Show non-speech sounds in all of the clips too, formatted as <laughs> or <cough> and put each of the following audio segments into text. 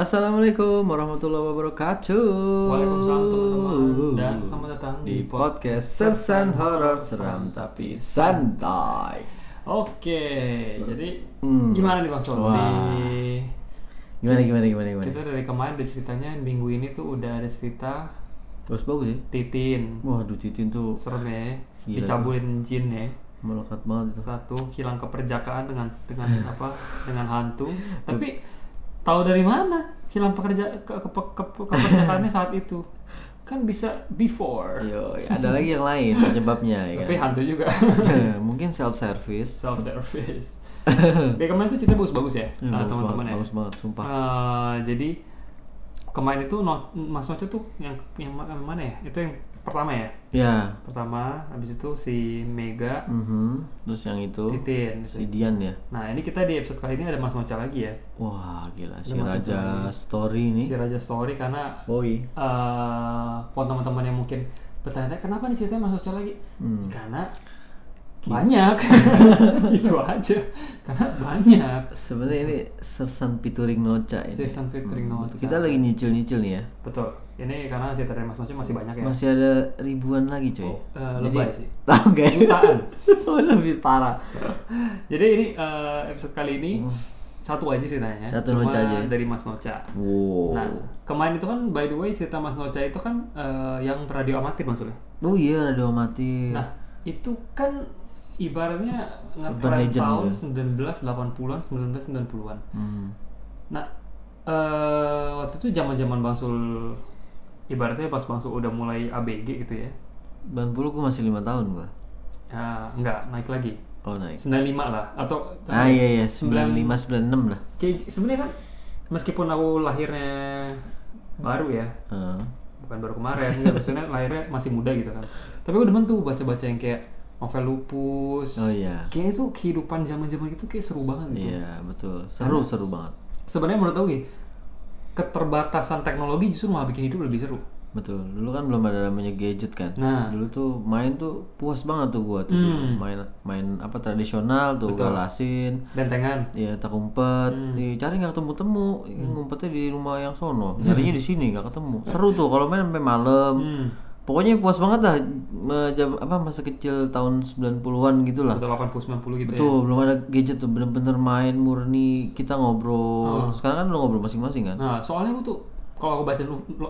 Assalamualaikum warahmatullahi wabarakatuh. Waalaikumsalam teman-teman dan selamat datang di podcast Sersan Horor Seram tapi Santai. Oke, jadi Hmm. gimana nih Mas Sol? Di- Gimana gimana gimana gimana? kita dari kemarin ada ceritanya minggu ini tuh udah ada cerita Bagus bagus ya. Titin. Waduh Titin tuh Serem ya, Gila dicabulin jin ya. melekat banget itu. Satu hilang keperjakaan dengan dengan <laughs> apa? Dengan hantu. Tapi tahu dari mana hilang pekerja ke, ke, ke- keperjakaannya <laughs> saat itu? Kan bisa before. Yo, ada lagi yang lain penyebabnya ya Tapi kan. hantu juga. Mungkin self service. self service. <laughs> Dari kemarin tuh cerita bagus-bagus ya, Ya, nah, teman-teman ya. bagus banget, sumpah. Eh, jadi kemarin itu no, Mas Noce tuh yang yang mana ya? Itu yang pertama ya. Ya. Pertama, habis itu si Mega, mhm. Terus yang itu Titin. si Dian ya. Nah ini kita di episode kali ini ada Mas Noce lagi ya, Wah gila si Ada Raja Story ini. si Raja Story karena Boy. eh buat teman-teman yang mungkin bertanya kenapa nih ceritanya Mas Noce lagi? Hmm. Karena banyak, <laughs> itu aja. Karena banyak. Sebenarnya ini Sersan Pituring Noca ini. Season featuring Noce. Kita lagi nyicil-nyicil nih ya. Betul. Ini karena cerita dari Mas masih banyak ya. Masih ada ribuan lagi coy. Eh, lebay sih. Tahu gak? Jutaan. <laughs> Oh, lebih parah. Jadi ini eh, episode kali ini satu aja ceritanya. Hmm. Satu Cuma Noca aja. dari Mas Noca. Wow. Nah, kemarin itu kan by the way cerita Mas Noca itu kan eh, yang radio amatir maksudnya. Oh iya radio mati. Nah, itu kan ibaratnya Urban ngetren legend tahun ya. 1980-an, 1990-an. Hmm. Nah, eh waktu itu zaman-zaman Bang Sul ibaratnya pas Sul udah mulai ABG gitu ya. 90 gua masih lima tahun gua. Ya, enggak, naik lagi. Oh naik. 95 lah atau Ah iya iya 9 95 96 lah. kayak sebenarnya kan meskipun aku lahirnya baru ya Heeh. bukan baru kemarin ya maksudnya lahirnya masih muda gitu kan tapi aku demen tuh baca-baca yang kayak novel lupus Oh iya. kayaknya tuh kehidupan zaman-zaman itu kayak seru banget gitu Iya betul. Seru seru banget. sebenarnya menurut aku gini keterbatasan teknologi justru malah bikin hidup lebih seru Betul. Dulu kan belum ada namanya gadget kan. Nah. Dulu tuh main tuh puas banget tuh gua tuh. Hmm. Main main apa tradisional tuh galasin. bentengan Ya tak umpet, Hmm. dicari nggak ketemu-temu, ngumpetnya di rumah yang sono, <laughs> nyarinya di sini nggak ketemu. Seru tuh kalau main sampai malam. hmm. Pokoknya puas banget dah jam apa masa kecil tahun 90-an gitu lah. atau 80 90 gitu ya Tuh, belum ada gadget tuh, bener-bener main murni kita ngobrol. Sekarang kan udah ngobrol masing-masing kan. Nah, soalnya aku tuh kalau aku baca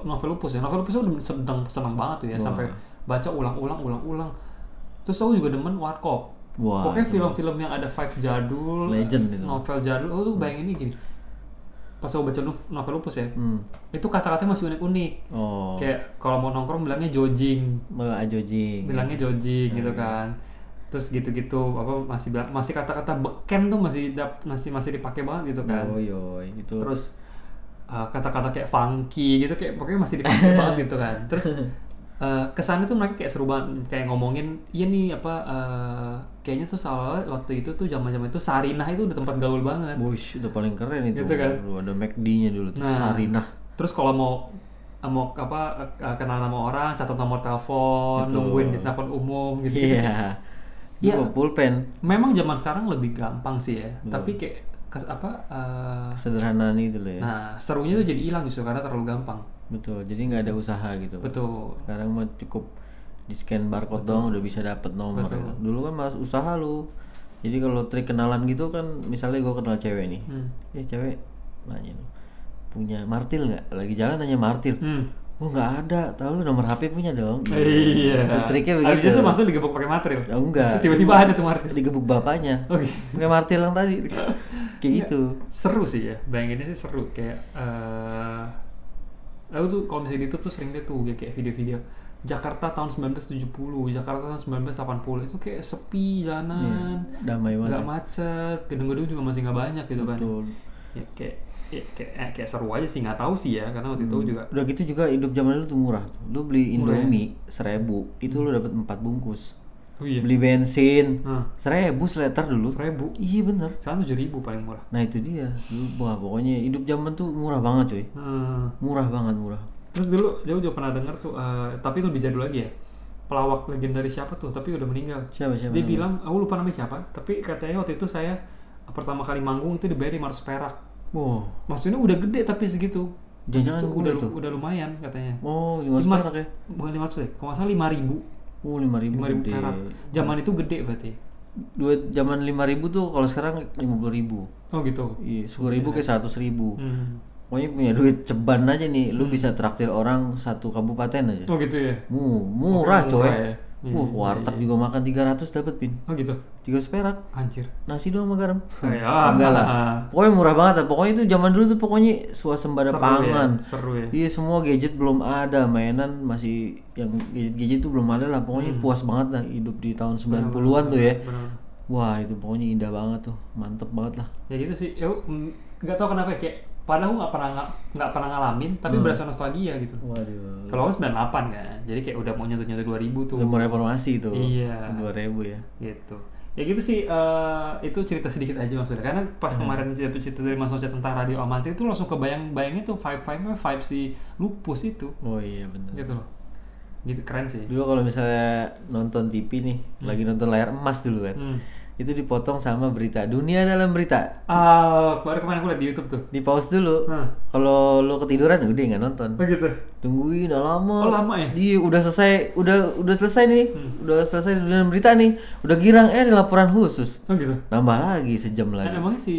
novel lupus ya, novel lupus udah sedang senang banget tuh ya sampai baca ulang-ulang ulang-ulang. Terus aku juga demen warkop. Wah, Pokoknya film-film yang ada vibe jadul, Legend itu. novel jadul, aku tuh bayanginnya gini. Pas aku baca novel lupus ya, Hmm. itu kata-katanya masih unik-unik. Oh, Kayak kalau mau nongkrong bilangnya jogging, Mbak Ajojing. bilangnya jogging gitu kan. Terus gitu-gitu apa masih bilang- masih kata-kata beken tuh masih masih masih dipakai banget gitu kan. Oh, yoi, itu. terus uh, kata-kata kayak funky gitu kayak pokoknya masih dipakai <laughs> banget gitu kan terus <laughs> uh, kesannya tuh mereka kayak seru banget kayak ngomongin iya nih apa uh, kayaknya tuh soalnya waktu itu tuh zaman-zaman itu Sarinah itu udah tempat gaul banget Bush udah paling keren itu. Gitu kan? Dulu ada McD-nya dulu tuh, Nah. Sarinah. terus kalau mau mau apa uh, kenal nama orang catat nomor telepon Betul. nungguin di telepon umum gitu, gitu Iya. Iya. Iya. pulpen. memang zaman sekarang lebih gampang sih ya tapi kayak kes- apa uh, Sederhana itu loh ya. nah serunya tuh jadi hilang justru karena terlalu gampang Betul. Jadi nggak ada usaha gitu. betul Sekarang mah cukup di scan barcode doang udah bisa dapet nomor. Betul. gitu. Dulu kan mas usaha lu. Jadi kalau trik kenalan gitu kan, misalnya gue kenal cewek nih, hmm. eh cewek nanya punya martil nggak? Lagi jalan tanya martil. Hmm. Oh nggak ada, tahu lu nomor HP punya dong. Iya. Itu triknya Abis begitu. itu masuk digebuk pakai material. Ya enggak. <laughs> Tiba-tiba ada tuh material. Digebuk bapaknya. Oke. Pakai martil yang tadi. Kayak gitu. Seru sih ya. Bayanginnya sih seru kayak eh aku tuh kalau misalnya di YouTube tuh sering deh tuh kayak video-video Jakarta tahun 1970, Jakarta tahun 1980 itu kayak sepi jalanan, Damai banget. nggak macet, gedung-gedung juga masih nggak banyak gitu kan. Betul. Ya kayak ya, kayak eh, kayak seru aja sih nggak tahu sih ya karena waktu itu juga Udah gitu juga hidup zaman dulu tuh murah tuh. Lu beli Murah ya? Indomie seribu, itu lu dapat empat bungkus. oh iya Beli bensin nah seribu seliter dulu. seribu Iya bener. sekarang tujuh ribu paling murah Nah itu dia. Dulu wah pokoknya hidup zaman tuh murah banget cuy. Hmm. Murah banget murah. terus dulu jauh juga pernah denger tuh eh, tapi lebih jadul lagi ya pelawak legendaris siapa tuh tapi udah meninggal Siapa siapa? dia namanya? bilang aku lupa namanya siapa tapi katanya waktu itu saya pertama kali manggung itu dibayar 500 perak Oh, maksudnya udah gede tapi segitu Jangan-jangan Itu udah tuh. udah lumayan katanya oh, lima Lima- perak ya? bukan 500 deh kalau nggak salah 5000 Oh, lima ribu. 5000 perak zaman itu gede berarti Dua zaman lima ribu tuh kalau sekarang lima puluh ribu. oh gitu Iya, sepuluh ribu kayak seratus ribu. Hmm. Pokoknya punya duit ceban aja nih, lu bisa traktir orang satu kabupaten aja. oh gitu ya Mu, murah coy. ya. Iya, Wah, warteg juga makan 300 dapat pin. oh gitu 300 perak. anjir Nasi doang sama garam. <laughs> ya Enggak lah. <laughs> Pokoknya murah banget lah. Pokoknya itu zaman dulu tuh pokoknya suasembada seru pangan. ya seru ya Iya semua gadget belum ada, mainan masih yang gadget-gadget tuh belum ada lah. Pokoknya puas banget lah hidup di tahun 90-an tuh ya. benar Wah, itu pokoknya indah banget tuh. Mantep banget lah. ya gitu sih ya mm, nggak tahu kenapa ya, kayak padahal aku nggak pernah nggak pernah ngalamin tapi Hmm. berasa nostalgia gitu Waduh. kalau aku 98 kan jadi kayak udah mau nyentuh nyentuh 2000 tuh Udah mau reformasi tuh. Iya. 2000 ya. gitu ya gitu sih eh, itu cerita sedikit aja maksudnya karena pas Hmm. kemarin cerita, cerita dari Mas Noce tentang radio amatir itu langsung kebayang bayangnya tuh vibe vibe vibe si lupus itu Oh iya bener. gitu loh gitu keren sih Dulu kalau misalnya nonton TV nih, lagi nonton layar emas dulu kan. hmm. Itu dipotong sama berita dunia dalam berita. ah baru kemarin aku liat di YouTube tuh Di pause dulu. Hah. Kalau lu ketiduran udah nggak nonton. oh gitu Tungguin udah lama. Oh, lama ya? Iya, udah selesai, udah udah selesai nih. Udah selesai dunia dalam berita nih. Udah girang eh ada laporan khusus. oh gitu Nambah lagi sejam lagi. emangnya si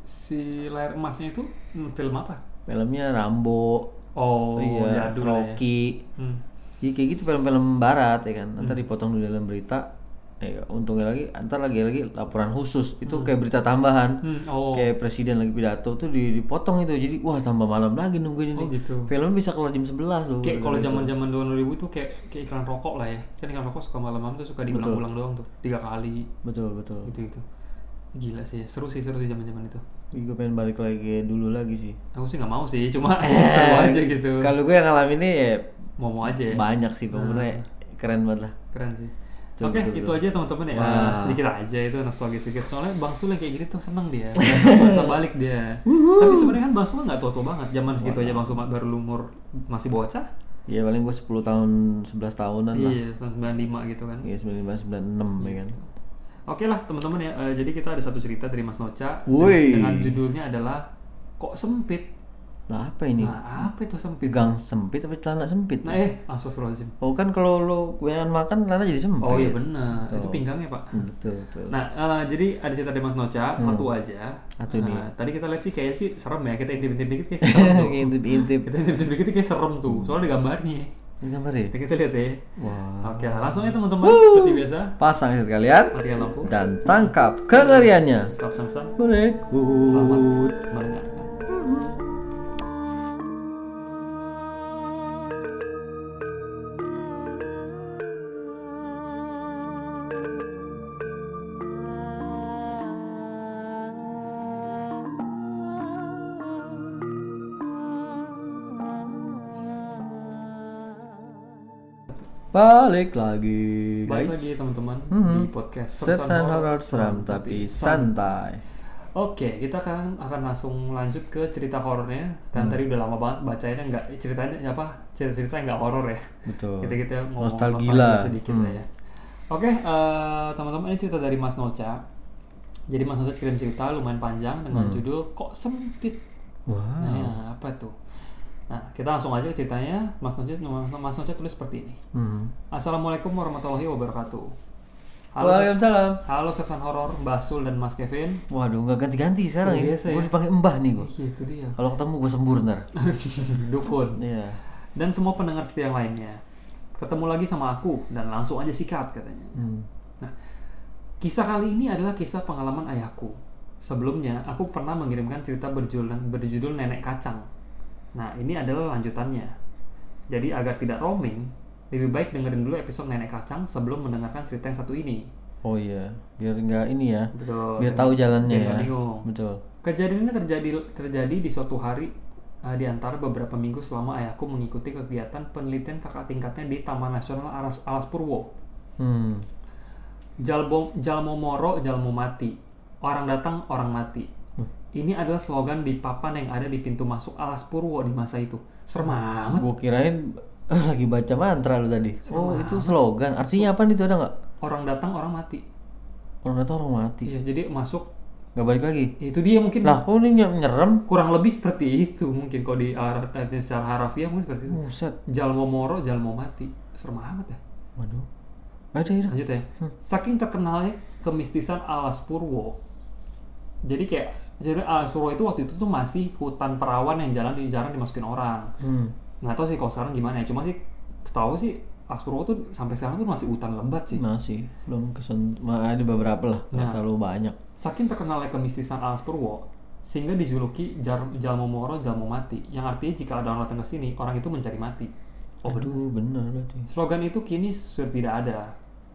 si layar emasnya itu hmm, film apa Filmnya Rambo, oh iya, ya. Rocky. Hmm. Iya kayak gitu film-film barat ya kan. Ntar dipotong dulu dalam berita. Eh, untungnya lagi, ntar lagi lagi laporan khusus. Itu kayak berita tambahan. Hmm, oh Kayak presiden lagi pidato tuh di- dipotong itu. Jadi wah tambah malam lagi nungguin ini. oh gitu Filmnya bisa keluar jam 11 loh. kayak kalau zaman zaman tahun 2000 tuh kayak kayak iklan rokok lah ya kan iklan rokok suka malam-malam tuh suka diulang-ulang doang tuh tiga kali itu. Betul betul. gitu gitu gila sih seru sih seru sih zaman zaman itu gue pengen balik lagi dulu lagi sih. aku sih nggak mau sih cuma <laughs> <laughs> seru aja gitu Kalau gue yang ngalaminnya ya mau mau aja ya banyak sih pokoknya keren banget lah. keren sih Betul, Oke, betul, itu betul. aja teman-teman ya. Wah. Sedikit aja itu nostalgia sedikit. Soalnya Bang Sule kayak gini tuh seneng dia. <laughs> Bahasa balik dia. Tapi sebenarnya kan Bang Sule nggak tua-tua banget. Zaman segitu aja Bang Sule baru umur masih bocah. Iya paling gue 10 tahun 11 tahunan lah. Iya, tahun 95 gitu kan. Iya 95 96 ya kan. Oke lah teman-teman ya. Eh, jadi kita ada satu cerita dari Mas Noca dengan, dengan judulnya adalah kok sempit. Lah apa ini? Nah, apa itu sempit? Gang sempit tapi celana sempit? Nah, eh, astagfirullahaladzim. Oh kan kalau lo kebanyakan makan celana jadi sempit. Oh iya benar. Itu pinggangnya, Pak. Hmm, Betul betul. Nah, eh, jadi ada cerita dari Mas Noca, satu aja. Satu Eh, nih. Tadi kita lihat sih kayaknya sih serem ya. Kita intip-intip dikit kayak serem tuh. <laughs> Intip-intip. kita intip-intip dikit kayak serem tuh. Soalnya ada gambarnya. Gambar ya? Kita lihat ya. Wah. Oke, langsung ya teman-teman seperti biasa. Pasang headset kalian Matikan lampu. dan tangkap kengeriannya. Stop sam-sam. Berikut. Selamat mendengarkan. Balik lagi Balik guys. lagi teman-teman Mhm. di podcast Sesan horor seram tapi santai. Oke, kita akan akan langsung lanjut ke cerita horornya. Kan Hmm. tadi udah lama banget bacanya nggak ceritanya apa? Cerita-cerita yang nggak horor ya. Betul. Kita kita ngomong Nostalgia sedikit Hmm. lah ya. Oke, eh, teman-teman ini cerita dari Mas Noca. Jadi Mas Noca kirim cerita lumayan panjang dengan Hmm. judul kok sempit. Wow. Nah, ya, apa tuh? Nah, kita langsung aja ke ceritanya. Mas Noca Mas, Mas Noca tulis seperti ini. Hmm. Assalamualaikum warahmatullahi wabarakatuh. Halo, Waalaikumsalam. halo Sersan Horor, Mbak Sul dan Mas Kevin. Waduh, nggak ganti-ganti sekarang Oh, ya. biasa ya. Gue dipanggil Mbah nih gue. Iya, itu dia. Kalau ketemu gue sembur ntar. <laughs> Dukun. Iya. Dan semua pendengar setia yang lainnya. Ketemu lagi sama aku dan langsung aja sikat katanya. Hmm. Nah, kisah kali ini adalah kisah pengalaman ayahku. Sebelumnya, aku pernah mengirimkan cerita berjudul, berjudul Nenek Kacang. Nah, ini adalah lanjutannya. Jadi, agar tidak roaming, lebih baik dengerin dulu episode Nenek Kacang sebelum mendengarkan cerita yang satu ini. Oh iya, biar nggak ini ya. Betul. Biar tahu jalannya Biar ya. bingung. Betul. Kejadian ini terjadi terjadi di suatu hari uh, di antara beberapa minggu selama ayahku mengikuti kegiatan penelitian kakak tingkatnya di Taman Nasional Alas, Alas Purwo. Hmm. Jalbo, Jalmo Moro, Jalmo Mati. Orang datang, orang mati. Hmm. Ini adalah slogan di papan yang ada di pintu masuk Alas Purwo di masa itu. Serem amat. Gue kirain Ah, <laughs> lagi baca mantra lu tadi. Oh, itu slogan. Artinya apa nih itu ada nggak? Orang datang orang mati. Orang datang orang mati. Iya, jadi masuk Nggak balik lagi. itu dia mungkin Lah, kok ini ny- nyerem? kurang lebih seperti itu mungkin kalau di arti secara harafiah mungkin seperti itu. Buset. Jalmo moro, jalmo mati. Serem amat ya. Waduh. Ada ya. Lanjut ya. Saking terkenalnya kemistisan Alas Purwo. Jadi kayak jadi Alas Purwo itu waktu itu tuh masih hutan perawan yang jalan di jarang dimasukin orang. Hmm. Nggak tahu sih kalau sekarang gimana ya. Cuma sih setahu sih Alas Purwo tuh sampai sekarang tuh masih hutan lebat sih. Masih belum kesen Ma- ada beberapa lah, nggak Nah. terlalu banyak. Saking terkenalnya kemistisan Alas Purwo, sehingga dijuluki Jar Jalmo Moro, Jalmo Mati. Yang artinya jika ada orang datang ke sini, orang itu mencari mati. Oh, bener. Aduh, bener berarti. Slogan itu kini sudah tidak ada.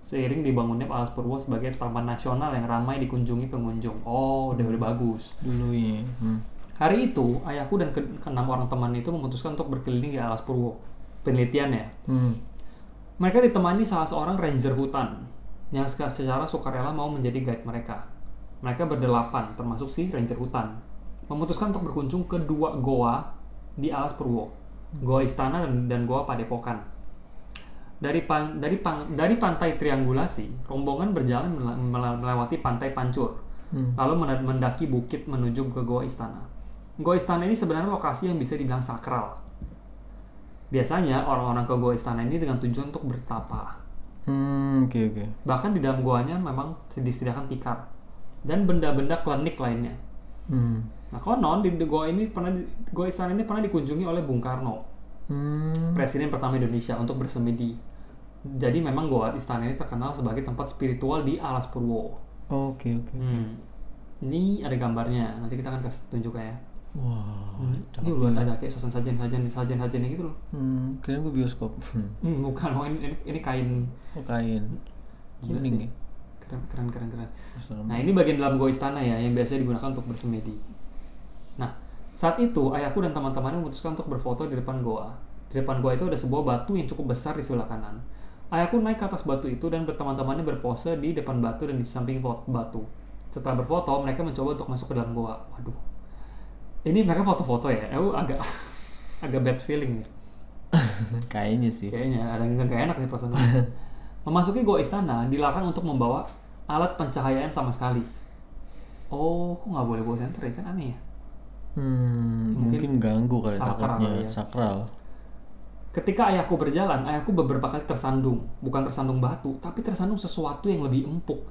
Seiring dibangunnya Alas Purwo sebagai taman nasional yang ramai dikunjungi pengunjung. Oh, udah udah bagus. Dulu ya. Hmm. Hari itu, ayahku dan ke keenam orang teman itu memutuskan untuk berkeliling di Alas Purwo. Penelitiannya, Hmm. mereka ditemani salah seorang ranger hutan yang secara sukarela mau menjadi guide mereka. Mereka berdelapan, termasuk si ranger hutan, memutuskan untuk berkunjung ke dua goa di Alas Purwo, Goa Istana dan, dan Goa Padepokan. Dari pan- dari pan- dari pantai Triangulasi, rombongan berjalan mele- mele- melewati pantai Pancur, Hmm. lalu mendaki bukit menuju ke Goa Istana. Goa Istana ini sebenarnya lokasi yang bisa dibilang sakral. Biasanya orang-orang ke Goa Istana ini dengan tujuan untuk bertapa. Hmm, oke oke. Bahkan di dalam goanya memang disediakan tikar dan benda-benda klinik lainnya. Hmm. Nah, konon di, di goa ini pernah di- Goa Istana ini pernah dikunjungi oleh Bung Karno, Hmm. presiden pertama Indonesia untuk bersemedi. Jadi memang Goa Istana ini terkenal sebagai tempat spiritual di Alas Purwo. Oke oke. Hmm. Ini ada gambarnya, nanti kita akan kasih tunjuknya ya. Wah. Ini udah ada kayak sajian-sajian sajian-sajiannya gitu loh. Hmm, kirain gue bioskop. Hmm. Hmm, <laughs> bukan, oh, ini, ini, ini kain Oh, kain. Gila Kuning sih. ya. keren keren keren keren. Nah ini bagian dalam goa istana ya yang biasanya digunakan untuk bersemedi. Nah saat itu ayahku dan teman-temannya memutuskan untuk berfoto di depan goa. Di depan goa itu ada sebuah batu yang cukup besar di sebelah kanan. Ayahku naik ke atas batu itu dan berteman-temannya berpose di depan batu dan di samping batu. Setelah berfoto, mereka mencoba untuk masuk ke dalam goa. Waduh, ini mereka foto-foto ya? Aku agak <laughs> agak bad feeling nih. <laughs> Kayaknya sih. Kayaknya ada yang gak enak nih perasaan. <laughs> Memasuki goa istana dilarang untuk membawa alat pencahayaan sama sekali. Oh, kok nggak boleh bawa senter ya? Kan aneh ya. Hmm, mungkin ganggu kali sakral takutnya ya. sakral. Ketika ayahku berjalan, ayahku beberapa kali tersandung. Bukan tersandung batu, tapi tersandung sesuatu yang lebih empuk.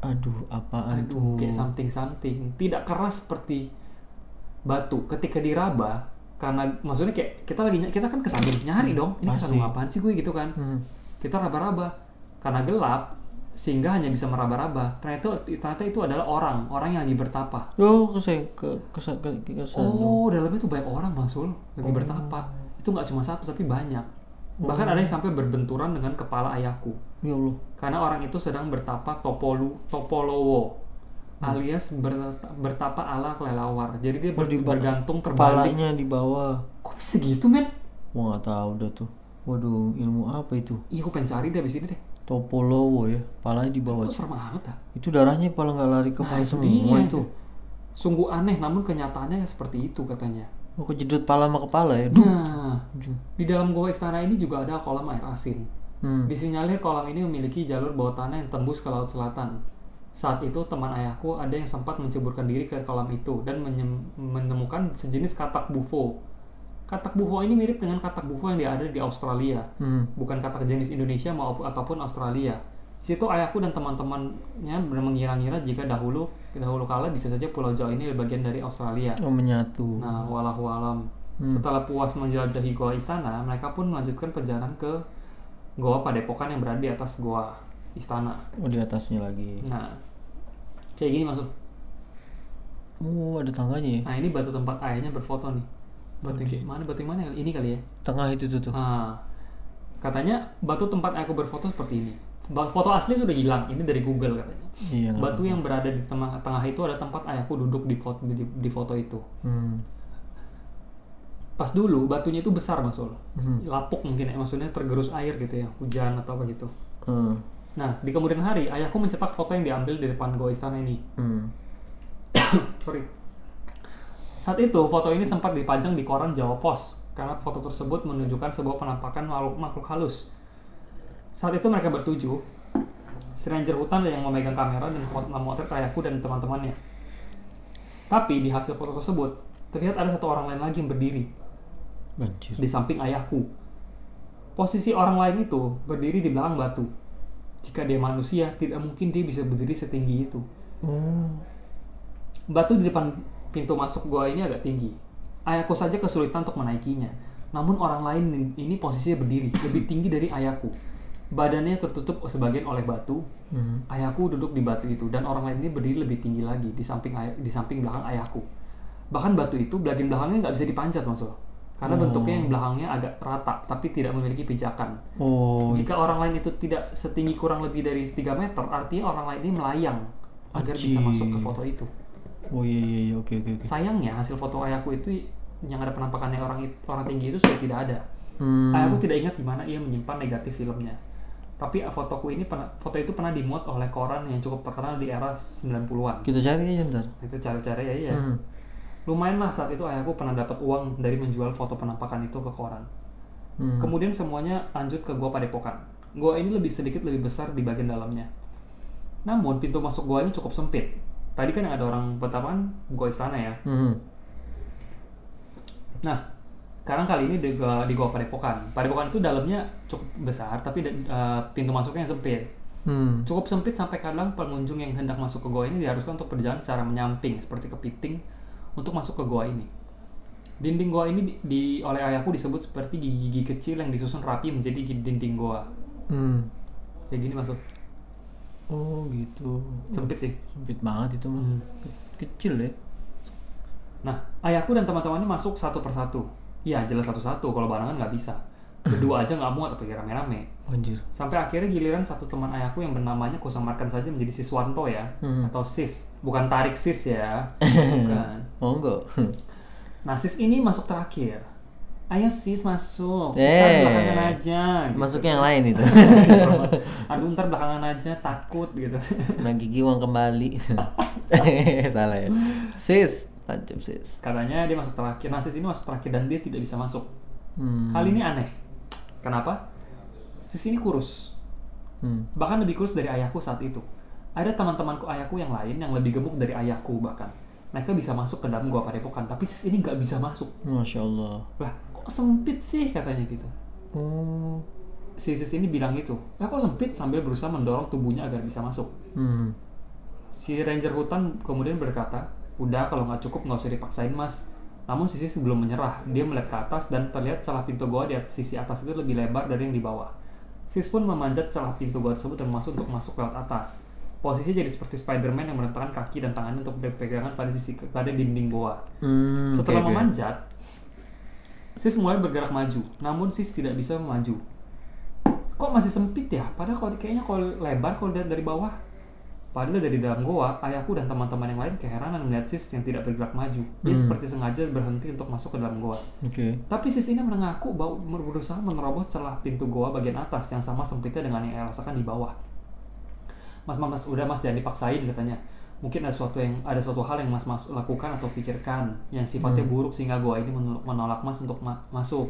Aduh, apaan Aduh, kayak something-something. Tidak keras seperti batu. Ketika diraba, karena maksudnya kayak kita lagi kita kan kesandung nyari dong. Ini Pasti. kesandung apaan sih gue gitu kan? Hmm. kita raba-raba karena gelap sehingga hanya bisa meraba-raba ternyata ternyata itu adalah orang orang yang lagi bertapa Oh, ke ke ke ke, ke, ke oh dalamnya tuh banyak orang bang Sul lagi bertapa itu nggak cuma satu tapi banyak bahkan ada yang sampai berbenturan dengan kepala ayahku Ya Allah. karena orang itu sedang bertapa topolu topolowo alias ber- bertapa ala kelelawar jadi dia ber- Oh, bergantung terbalik Kepalanya di bawah. kok bisa gitu men Wah, nggak tahu dah tuh. Waduh, ilmu apa itu? iya aku pengen cari deh abis ini deh Topolowo ya, palanya di bawah. kok serem banget ah Itu darahnya paling nggak lari ke Nah, itu semua itu. Sungguh aneh, namun kenyataannya seperti itu katanya. Oh, kejedot pala sama kepala ya. Duh. Nah, di dalam goa istana ini juga ada kolam air asin. Hmm. Disinyalir kolam ini memiliki jalur bawah tanah yang tembus ke laut selatan. Saat itu teman ayahku ada yang sempat menceburkan diri ke kolam itu dan menyem- menemukan sejenis katak bufo. Katak bufo ini mirip dengan katak bufo yang ada di Australia, Hmm. bukan katak jenis Indonesia maupun ataupun Australia. Situ ayahku dan teman-temannya benar mengira-ngira jika dahulu dahulu kala bisa saja Pulau Jawa ini bagian dari Australia. Oh, menyatu. Nah, walahu alam. Setelah puas menjelajahi goa istana, mereka pun melanjutkan perjalanan ke goa Padepokan yang berada di atas goa istana. Oh, di atasnya lagi. Nah, kayak gini maksud. Oh, ada tangganya ya. Nah, ini batu tempat ayahnya berfoto nih. Batu yang kayak mana? Batu yang mana? Ini kali ya. Tengah itu tuh tuh. Nah, katanya batu tempat ayahku berfoto seperti ini. Foto asli sudah hilang. Ini dari Google katanya. Iya. Batu yang berada di tengah, tengah itu ada tempat ayahku duduk di foto, di, di foto itu. Hmm. Pas dulu batunya itu besar mas Ul. Hmm. lapuk mungkin ya maksudnya tergerus air gitu ya hujan atau apa gitu Hmm. nah di kemudian hari ayahku mencetak foto yang diambil di depan goa istana ini Hmm. <coughs> sorry saat itu foto ini sempat dipajang di koran Jawa Pos karena foto tersebut menunjukkan sebuah penampakan makhluk, makhluk halus. Saat itu mereka bertujuh, si ranger hutan yang memegang kamera dan mot- memotret ayahku dan teman-temannya. Tapi di hasil foto tersebut, terlihat ada satu orang lain lagi yang berdiri Banjir. di samping ayahku. Posisi orang lain itu berdiri di belakang batu. Jika dia manusia, tidak mungkin dia bisa berdiri setinggi itu. Oh. Batu di depan pintu masuk gua ini agak tinggi. Ayahku saja kesulitan untuk menaikinya. Namun orang lain ini posisinya berdiri, lebih tinggi dari ayahku. Badannya tertutup sebagian oleh batu. Hmm. Ayahku duduk di batu itu dan orang lain ini berdiri lebih tinggi lagi di samping ayah- di samping belakang ayahku. Bahkan batu itu bagian belakangnya nggak bisa dipanjat maksud. Karena bentuknya yang belakangnya agak rata tapi tidak memiliki pijakan. Oh. Jika orang lain itu tidak setinggi kurang lebih dari 3 meter, artinya orang lain ini melayang agar bisa masuk ke foto itu. Oh iya iya iya oke oke oke. Sayangnya hasil foto ayahku itu yang ada penampakannya orang orang tinggi itu sudah tidak ada. Hmm. Ayahku tidak ingat di mana ia menyimpan negatif filmnya. Tapi uh, fotoku ini pernah, foto itu pernah dimuat oleh koran yang cukup terkenal di era 90-an. Kita cari aja ntar. Itu cara-cara ya iya. Hmm. Lumayan lah saat itu ayahku pernah dapat uang dari menjual foto penampakan itu ke koran. Hmm. Kemudian semuanya lanjut ke gua Padepokan. Gua ini lebih sedikit lebih besar di bagian dalamnya. Namun pintu masuk gua ini cukup sempit. Tadi kan yang ada orang pertama gua istana ya. Hmm. Nah, sekarang kali ini di gua, di gua Padepokan. Padepokan itu dalamnya cukup besar, tapi uh, pintu masuknya yang sempit. Hmm. Cukup sempit sampai kadang pengunjung yang hendak masuk ke gua ini diharuskan untuk berjalan secara menyamping seperti kepiting untuk masuk ke gua ini. Dinding gua ini di, di- oleh ayahku disebut seperti gigi-gigi kecil yang disusun rapi menjadi dinding gua. Hmm. Kayak gini masuk. Oh gitu. Sempit sih. Sempit banget itu mah. Hmm. Ke- Kecil ya. Nah, ayahku dan teman-temannya masuk satu persatu. Ya, jelas satu-satu. Kalau barengan nggak bisa. Berdua aja nggak muat, tapi rame-rame. Anjir. Sampai akhirnya giliran satu teman ayahku yang bernamanya kusamarkan saja menjadi Siswanto ya, Hmm. atau Sis, bukan tarik Sis ya, <laughs> bukan. Enggak. <laughs> Nah Sis ini masuk terakhir. Ayo Sis masuk, Eh. ntar belakangan aja. Gitu. Masuknya yang lain itu. <laughs> Aduh ntar belakangan aja, takut gitu. Nah gigi uang kembali. Salah ya. Sis, tancap sis. Katanya dia masuk terakhir. Nah Sis ini masuk terakhir dan dia tidak bisa masuk. Hmm. Hal ini aneh. Kenapa? Sis ini kurus. Hmm. Bahkan lebih kurus dari ayahku saat itu. Ada teman-temanku ayahku yang lain yang lebih gemuk dari ayahku bahkan. Mereka bisa masuk ke dalam gua padepokan, tapi sis ini nggak bisa masuk. Masya Allah. Lah, kok sempit sih katanya gitu. Si sis ini bilang gitu. Lah kok sempit sambil berusaha mendorong tubuhnya agar bisa masuk. Hmm. Si ranger hutan kemudian berkata, udah kalau nggak cukup nggak usah dipaksain mas. Namun sisi sebelum menyerah, dia melihat ke atas dan terlihat celah pintu goa di at- sisi atas itu lebih lebar dari yang di bawah. Sis pun memanjat celah pintu goa tersebut dan masuk untuk masuk lewat atas. Posisinya jadi seperti Spider-Man yang merentangkan kaki dan tangannya untuk berpegangan pada sisi pada dinding goa. Hmm. Setelah oke. memanjat, Sis mulai bergerak maju, namun Sis tidak bisa maju. Kok masih sempit ya? Padahal kalau kayaknya kalau lebar kalau lihat dari bawah. Padahal dari dalam goa, ayahku dan teman-teman yang lain keheranan melihat Sis yang tidak bergerak maju. Dia Hmm. seperti sengaja berhenti untuk masuk ke dalam goa. Oke. Tapi Sis ini mengaku bahwa berusaha menerobos celah pintu goa bagian atas yang sama sempitnya dengan yang ia rasakan di bawah. Mas, mas, mas, udah mas jangan dipaksain katanya. Mungkin ada suatu yang ada suatu hal yang mas mas lakukan atau pikirkan yang sifatnya buruk sehingga goa ini menol- menolak mas untuk ma- masuk.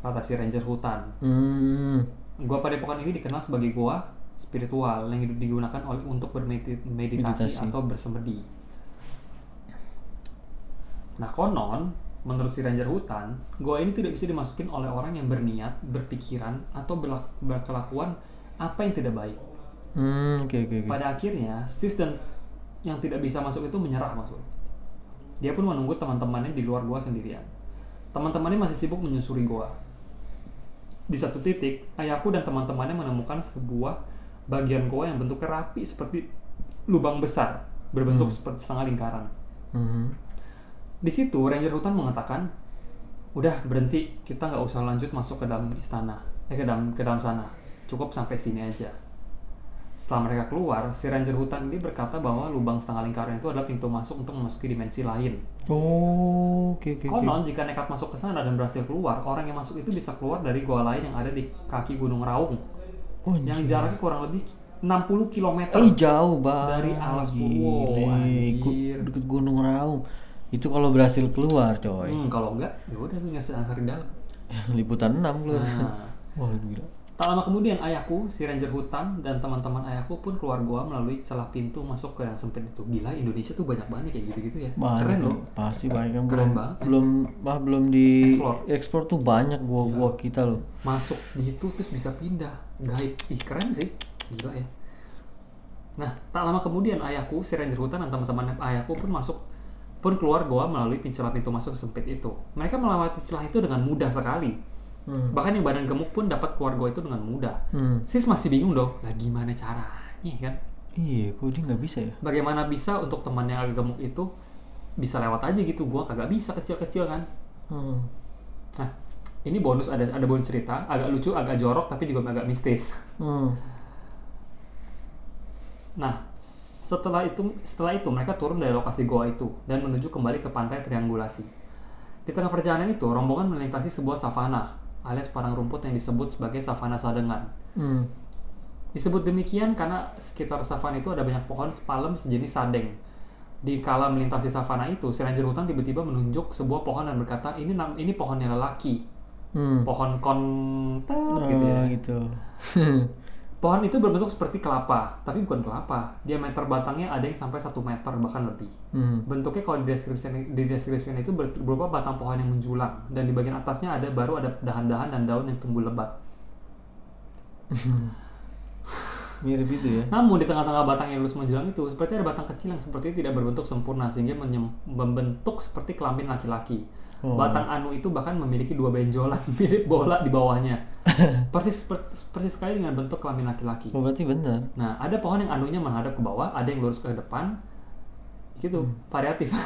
Kata si ranger hutan. Hmm. Gua Padepokan ini dikenal sebagai goa spiritual yang digunakan oleh untuk bermeditasi Meditasi. atau bersemedi. Nah konon, menurut si ranger hutan, goa ini tidak bisa dimasukin oleh orang yang berniat, berpikiran, atau berkelakuan apa yang tidak baik. Hmm. Oke oke oke. Pada akhirnya, sis dan yang tidak bisa masuk itu menyerah masuk. Dia pun menunggu teman-temannya di luar goa sendirian. Teman-temannya masih sibuk menyusuri goa. Di satu titik, ayahku dan teman-temannya menemukan sebuah bagian goa yang bentuknya rapi seperti lubang besar, berbentuk seperti setengah lingkaran. Hmm. Di situ, ranger hutan mengatakan, udah berhenti, kita nggak usah lanjut masuk ke dalam istana, eh ke dalam ke dalam sana, cukup sampai sini aja. Setelah mereka keluar, si ranger hutan ini berkata bahwa lubang setengah lingkaran itu adalah pintu masuk untuk memasuki dimensi lain. Oh. Oke oke oke. Konon jika nekat masuk ke sana dan berhasil keluar, orang yang masuk itu bisa keluar dari gua lain yang ada di kaki Gunung Raung, Oh, yang jaraknya kurang lebih 60 km. Eh jauh banget. Dari alas. Purwo, Deket Gunung Raung. Itu kalau berhasil keluar, coy. Hmm, kalau enggak, ya udah lu ngasih hari dalam. <laughs> Liputan 6 keluar. Nah, <laughs> Wah, gila. Tak lama kemudian ayahku, si ranger hutan dan teman-teman ayahku pun keluar gua melalui celah pintu masuk ke yang sempit itu. Gila, Indonesia tuh banyak banget kayak gitu-gitu ya. Banyak, Keren loh. Pasti banyak yang Keren belum banget. belum bah, belum di Explore. ekspor tuh banyak gua-gua kita loh. Masuk di itu terus bisa pindah. Gaib. Ih, keren sih. Gila ya. Nah, tak lama kemudian ayahku, si ranger hutan dan teman-teman ayahku pun masuk pun keluar goa melalui celah pintu masuk sempit itu. Mereka melewati celah itu dengan mudah sekali. Hmm. Bahkan yang badan gemuk pun dapat keluar goa itu dengan mudah. Hmm. Sis masih bingung dong, lah gimana caranya kan? Iya, kok dia nggak bisa ya? Bagaimana bisa untuk teman yang agak gemuk itu bisa lewat aja gitu? Gua kagak bisa kecil-kecil kan? Hmm. Nah, ini bonus ada ada bonus cerita, agak lucu, agak jorok tapi juga agak mistis. Hmm. Nah, setelah itu setelah itu mereka turun dari lokasi goa itu dan menuju kembali ke pantai triangulasi. Di tengah perjalanan itu, rombongan melintasi sebuah savana alias padang rumput yang disebut sebagai savana sadengan. Hmm. Disebut demikian karena sekitar savana itu ada banyak pohon palem sejenis sadeng. Di kala melintasi savana itu, si ranger hutan tiba-tiba menunjuk sebuah pohon dan berkata, ini nam- ini pohonnya lelaki, Hmm. pohon kontet Oh, gitu ya. gitu. <laughs> Pohon itu berbentuk seperti kelapa, tapi bukan kelapa. Diameter batangnya ada yang sampai satu meter bahkan lebih. Hmm. Bentuknya kalau di deskripsikan itu ber- berupa batang pohon yang menjulang dan di bagian atasnya ada baru ada dahan-dahan dan daun yang tumbuh lebat. <laughs> Mirip itu ya. Namun di tengah-tengah batang yang lurus menjulang itu seperti ada batang kecil yang seperti tidak berbentuk sempurna sehingga membentuk seperti kelamin laki-laki. Oh. Batang anu itu bahkan memiliki dua benjolan <laughs> mirip bola di bawahnya. <laughs> persis persis sekali dengan bentuk kelamin laki-laki. Oh, berarti benar. Nah, ada pohon yang anunya menghadap ke bawah, ada yang lurus ke depan. Gitu, variatif. <laughs>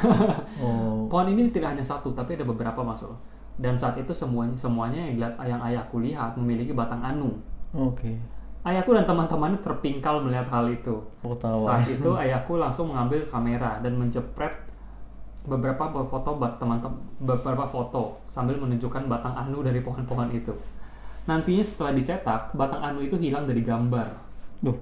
Oh. pohon ini tidak hanya satu, tapi ada beberapa masuk. Dan saat itu semuanya semuanya yang yang ayahku lihat memiliki batang anu. Oke. Ayahku dan teman-temannya terpingkal melihat hal itu. Oh, tawa. Saat itu ayahku langsung mengambil kamera dan menjepret beberapa foto bat teman-teman beberapa foto sambil menunjukkan batang anu dari pohon-pohon itu. Nantinya setelah dicetak, batang anu itu hilang dari gambar. Duh.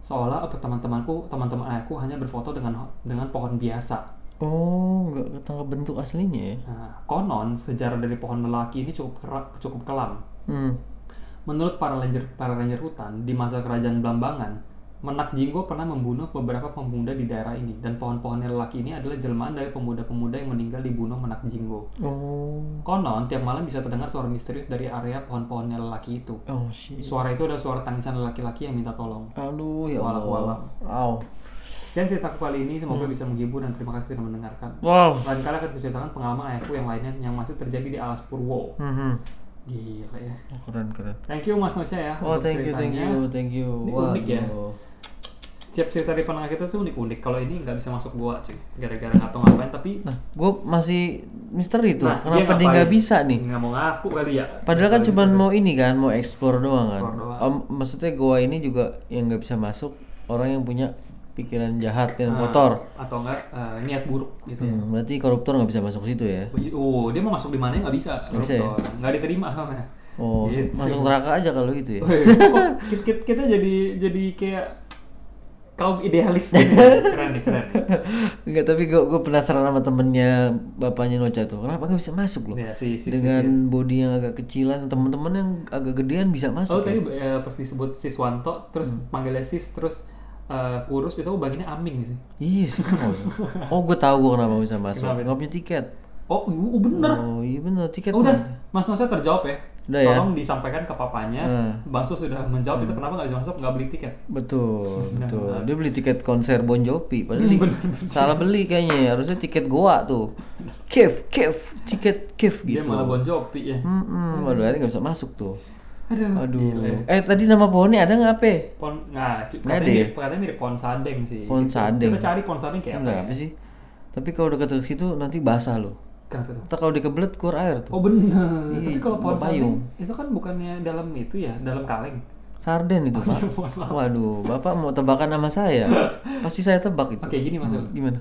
Seolah apa teman-temanku, teman-teman ayahku hanya berfoto dengan dengan pohon biasa. Oh, nggak ketangkap bentuk aslinya ya. Nah, konon sejarah dari pohon lelaki ini cukup cukup kelam. Hmm. Menurut para ranger para ranger hutan di masa kerajaan Blambangan, Menak Jinggo pernah membunuh beberapa pemuda di daerah ini dan pohon-pohon lelaki ini adalah jelmaan dari pemuda-pemuda yang meninggal dibunuh Menak Jinggo. Oh. Konon tiap malam bisa terdengar suara misterius dari area pohon-pohon lelaki itu. Oh, shit. Suara itu adalah suara tangisan lelaki-laki yang minta tolong. Aduh, ya Allah. walau. Wow. Sekian ceritaku kali ini, semoga bisa menghibur dan terima kasih sudah mendengarkan. Wow. Lain kali akan kuceritakan pengalaman ayahku yang lainnya yang masih terjadi di Alas Purwo. Mhm. Gila ya. Oh, keren keren. Thank you Mas Nocha ya Oh, thank you, thank you, thank you. Ini unik ya. Setiap cerita di penengah kita tuh unik-unik. Kalau ini nggak bisa masuk gua cuy. Gara-gara nggak tahu ngapain tapi Nah, gue masih misteri tuh. Nah, Kenapa dia nggak bisa nih? nggak mau ngaku kali ya. Padahal kan cuma mau ini kan, mau explore doang kan. Explore doang. Om, maksudnya gua ini juga yang nggak bisa masuk orang yang punya pikiran jahat dan Nah, kotor. atau enggak eh, niat buruk gitu. Hmm, berarti koruptor nggak bisa masuk situ ya? Oh, dia mau masuk di mana nggak bisa. Nggak bisa ya? koruptor. Nggak diterima <laughs> soalnya. Oh, Gitu. masuk neraka aja kalau gitu ya. Wih, <laughs> kok kita, kita, kita jadi jadi kayak kaum idealis gitu. <laughs> keren nih keren. Enggak, tapi gue gue penasaran sama temennya bapaknya Nocha tuh. Kenapa nggak bisa masuk loh? Ya, si, si, si- Dengan body yang agak kecilan, teman-teman yang agak gedean bisa Oh masuk. ya? tadi eh, pas disebut Siswanto terus Hmm. panggilnya Sis terus eh, kurus itu bagiannya Aming sih. Iya sih. <laughs> Oh, oh gue tahu gue kenapa bisa masuk. Kenapa? Nggak punya tiket. Oh, iya, bener. Oh iya bener tiket. Oh, udah. Mas Nosa terjawab ya. Udah ya? Tolong disampaikan ke papanya. Hmm. Bang Sus sudah menjawab itu kenapa nggak bisa masuk, nggak beli tiket. Betul, <laughs> Nah, betul. nah. Dia beli tiket konser Bon Jovi, padahal Hmm, bener. salah beli kayaknya. Harusnya tiket goa tuh. Kev, Kev, tiket Kev Dia gitu. malah Bon Jovi ya. Hmm, waduh, akhirnya nggak bisa masuk tuh. Aduh. Aduh. gila ya. Eh tadi nama pohonnya ada nggak pe? Pon nggak, Nggak katanya ada ya? mirip, katanya mirip pohon sadeng sih. Pohon Gitu. sadeng. Kita cari pohon sadeng kayak apa? Enggak ya? apa sih? Tapi kalau dekat ke situ nanti basah loh. Kenapa tuh? Kalau dikebelet keluar air tuh. Oh bener. Iya, Tapi kalau pohon sadeng itu kan bukannya dalam itu ya, dalam kaleng. Sarden itu pak. Mohon maaf. Waduh, bapak mau tebakan sama saya? <laughs> Pasti saya tebak itu. Oke, gini Mas. Hmm, Gimana?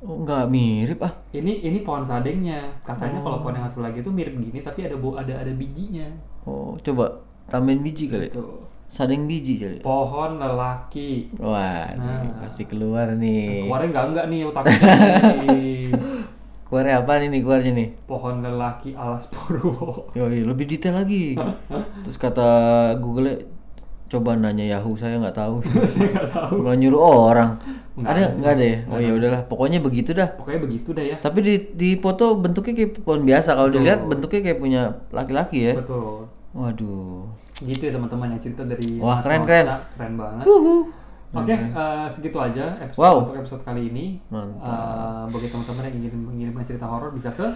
Oh nggak mirip ah. Ini ini pohon sadengnya. Katanya Oh. kalau pohon yang satu lagi itu mirip gini tapi ada ada ada bijinya. Oh coba tambahin biji kali. Tuh. Sadeng biji kali. Pohon lelaki. Wah, Nah. nih, pasti keluar nih. Keluarnya enggak enggak nih otaknya. <laughs> Keluarnya apa nih nih keluarnya nih? Pohon lelaki alas Purwo. Yoi, lebih detail lagi. <laughs> Terus kata Google coba nanya Yahoo saya nggak tahu. <laughs> Saya nggak tahu. Malah nyuruh orang. Nggak ada nggak ada ya? Oh ya udahlah, pokoknya begitu dah. Pokoknya begitu dah ya. Tapi di di foto bentuknya kayak pohon biasa. Kalau dilihat bentuknya kayak punya laki-laki ya. Betul. Waduh. Gitu ya teman-teman ya cerita dari Wah, keren, keren. Keren banget. Uhu. Oke, eh, segitu aja episode Wow. untuk episode kali ini. Mantap. Eh, bagi teman-teman yang ingin mengirimkan cerita horor bisa ke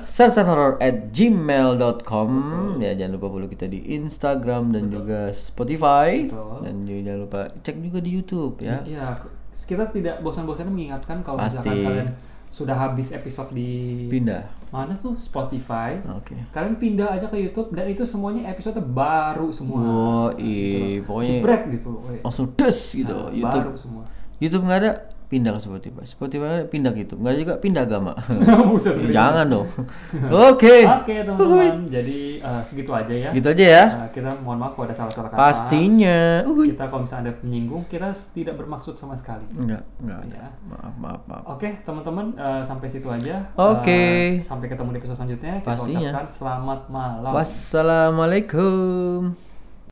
at gmail.com ya jangan lupa follow kita di Instagram dan juga Spotify Betul. dan juga jangan lupa cek juga di YouTube ya Ya, kita tidak bosan-bosannya mengingatkan kalau Pasti. misalkan kalian sudah habis episode di pindah mana tuh Spotify, oke kalian pindah aja ke YouTube dan itu semuanya episode baru semua. oh iya pokoknya Jebret gitu. Weh. langsung des gitu Nah, YouTube Baru semua. YouTube nggak ada pindah ke Spotify Spotify ada, pindah ke YouTube nggak ada juga pindah agama <laughs> Buset. Jangan dong <laughs> oke Oke teman-teman, jadi eh, segitu aja ya. gitu aja ya Eh, kita mohon maaf kalau ada salah-salah kata. pastinya Uhuy. Kita kalau misalnya ada penyinggung, kita tidak bermaksud sama sekali. enggak enggak ada Ya. maaf maaf maaf Oke teman-teman, eh, sampai situ aja. Oke. Eh, sampai ketemu di episode selanjutnya. Kita Pastinya. ucapkan selamat malam. wassalamualaikum